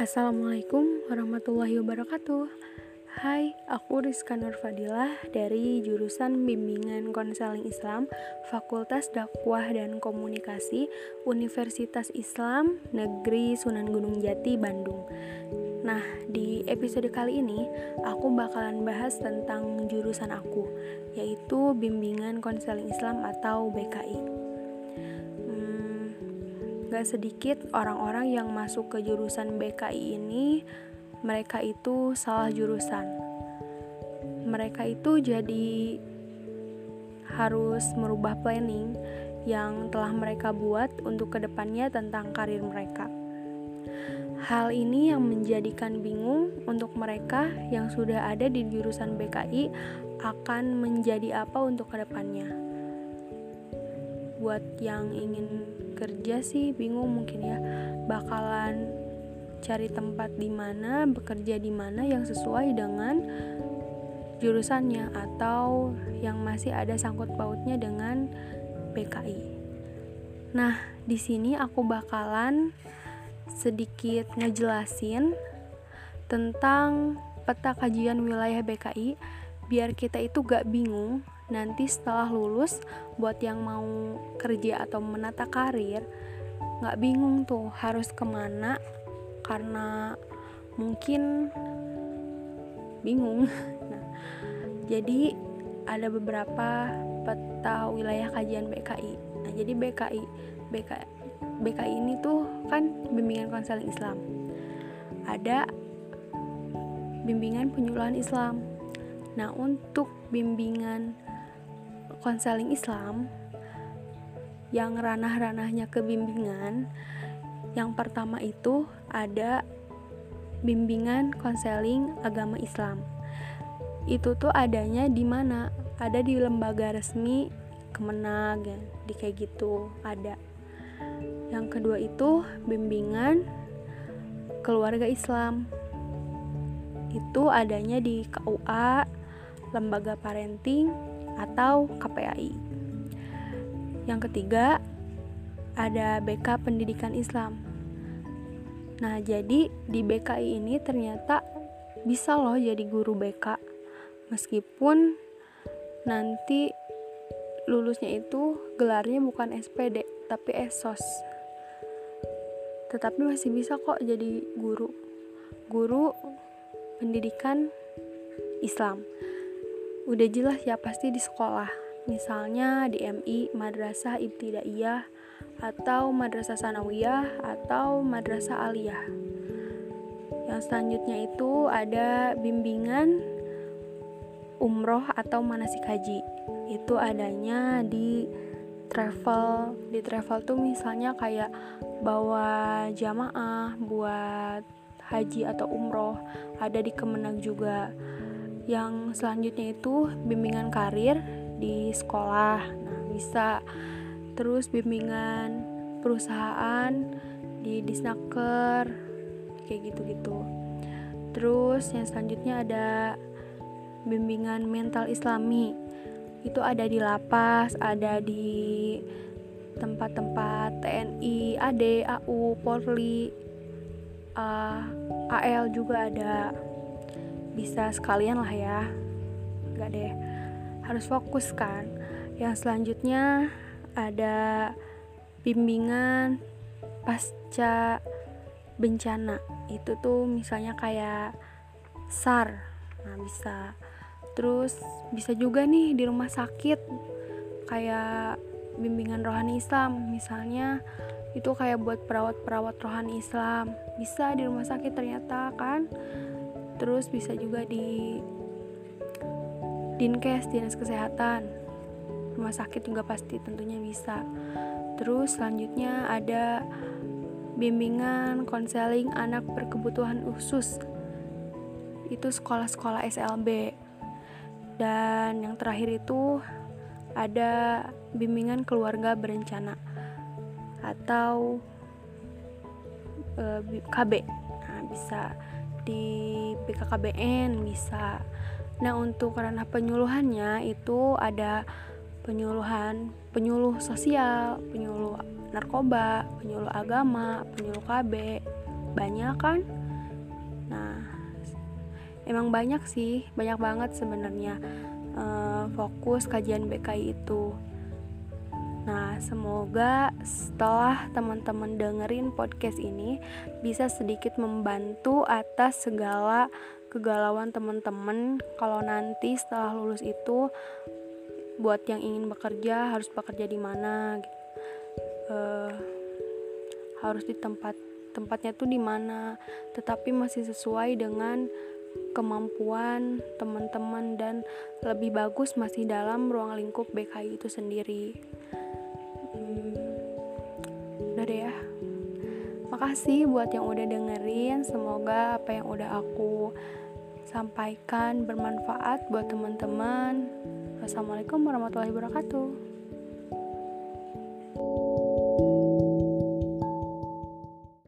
Assalamualaikum warahmatullahi wabarakatuh. Hai, aku Rizka Nurfadilah dari jurusan Bimbingan Konseling Islam Fakultas Dakwah dan Komunikasi Universitas Islam Negeri Sunan Gunung Jati, Bandung. Nah, di episode kali ini aku bakalan bahas tentang jurusan aku Yaitu Bimbingan Konseling Islam atau BKI Gak sedikit orang-orang yang masuk ke jurusan BKI ini, mereka itu salah jurusan. Mereka itu jadi harus merubah planning yang telah mereka buat untuk ke depannya tentang karir mereka. Hal ini yang menjadikan bingung untuk mereka yang sudah ada di jurusan BKI akan menjadi apa untuk ke depannya. Buat yang ingin kerja sih bingung mungkin ya bakalan cari tempat di mana bekerja di mana yang sesuai dengan jurusannya atau yang masih ada sangkut pautnya dengan PKI. Nah, di sini aku bakalan sedikit ngejelasin tentang peta kajian wilayah BKI biar kita itu gak bingung nanti setelah lulus buat yang mau kerja atau menata karir nggak bingung tuh harus ke mana karena mungkin bingung. Nah, jadi ada beberapa peta wilayah kajian BKI nah jadi BKI BKI BKI ini tuh kan bimbingan konseling Islam. Ada bimbingan penyuluhan Islam. Nah untuk bimbingan konseling Islam yang ranah-ranahnya kebimbingan yang pertama itu ada bimbingan konseling agama Islam. Itu tuh adanya di mana? Ada di lembaga resmi Kemenag ya, di kayak gitu ada. Yang kedua itu bimbingan keluarga Islam. Itu adanya di KUA lembaga parenting atau KPAI. Yang ketiga, ada BK Pendidikan Islam. Nah, jadi di BKI ini ternyata bisa loh jadi guru BK meskipun nanti lulusnya itu gelarnya bukan SPD tapi ESOS. Tetapi masih bisa kok jadi guru. Guru pendidikan Islam udah jelas ya pasti di sekolah. Misalnya di MI Madrasah Ibtidaiyah atau Madrasah Sanawiyah atau Madrasah Aliyah. Yang selanjutnya itu ada bimbingan umroh atau manasik haji. Itu adanya di travel di travel tuh misalnya kayak bawa jamaah buat haji atau umroh. Ada di Kemenang juga yang selanjutnya itu bimbingan karir di sekolah. Nah bisa terus bimbingan perusahaan di disnaker kayak gitu-gitu. Terus yang selanjutnya ada bimbingan mental islami. Itu ada di lapas ada di tempat-tempat TNI, AD, AU, Polri, uh, AL juga ada bisa sekalian lah ya. Nggak deh. Harus fokus kan. Yang selanjutnya ada bimbingan pasca bencana. Itu tuh misalnya kayak SAR. Nah bisa. Terus bisa juga nih di rumah sakit. Kayak bimbingan rohani Islam. Misalnya itu kayak buat perawat-perawat rohani Islam. Bisa di rumah sakit ternyata kan terus bisa juga di dinkes dinas kesehatan. Rumah sakit juga pasti tentunya bisa. Terus selanjutnya ada bimbingan konseling anak berkebutuhan khusus. Itu sekolah-sekolah SLB dan yang terakhir itu ada bimbingan keluarga berencana atau e, eh, KB nah, bisa di PKKBN bisa. Nah, untuk ranah penyuluhannya itu ada penyuluhan, penyuluh sosial, penyuluh narkoba, penyuluh agama, penyuluh KB. Banyak kan? Nah, emang banyak sih, banyak banget sebenarnya uh, fokus kajian BKI itu. Nah, semoga setelah teman-teman dengerin podcast ini bisa sedikit membantu atas segala kegalauan teman-teman. Kalau nanti setelah lulus itu buat yang ingin bekerja harus bekerja di mana uh, harus di tempat tempatnya tuh di mana. Tetapi masih sesuai dengan kemampuan teman-teman dan lebih bagus masih dalam ruang lingkup BKI itu sendiri makasih buat yang udah dengerin. Semoga apa yang udah aku sampaikan bermanfaat buat teman-teman. Wassalamualaikum warahmatullahi wabarakatuh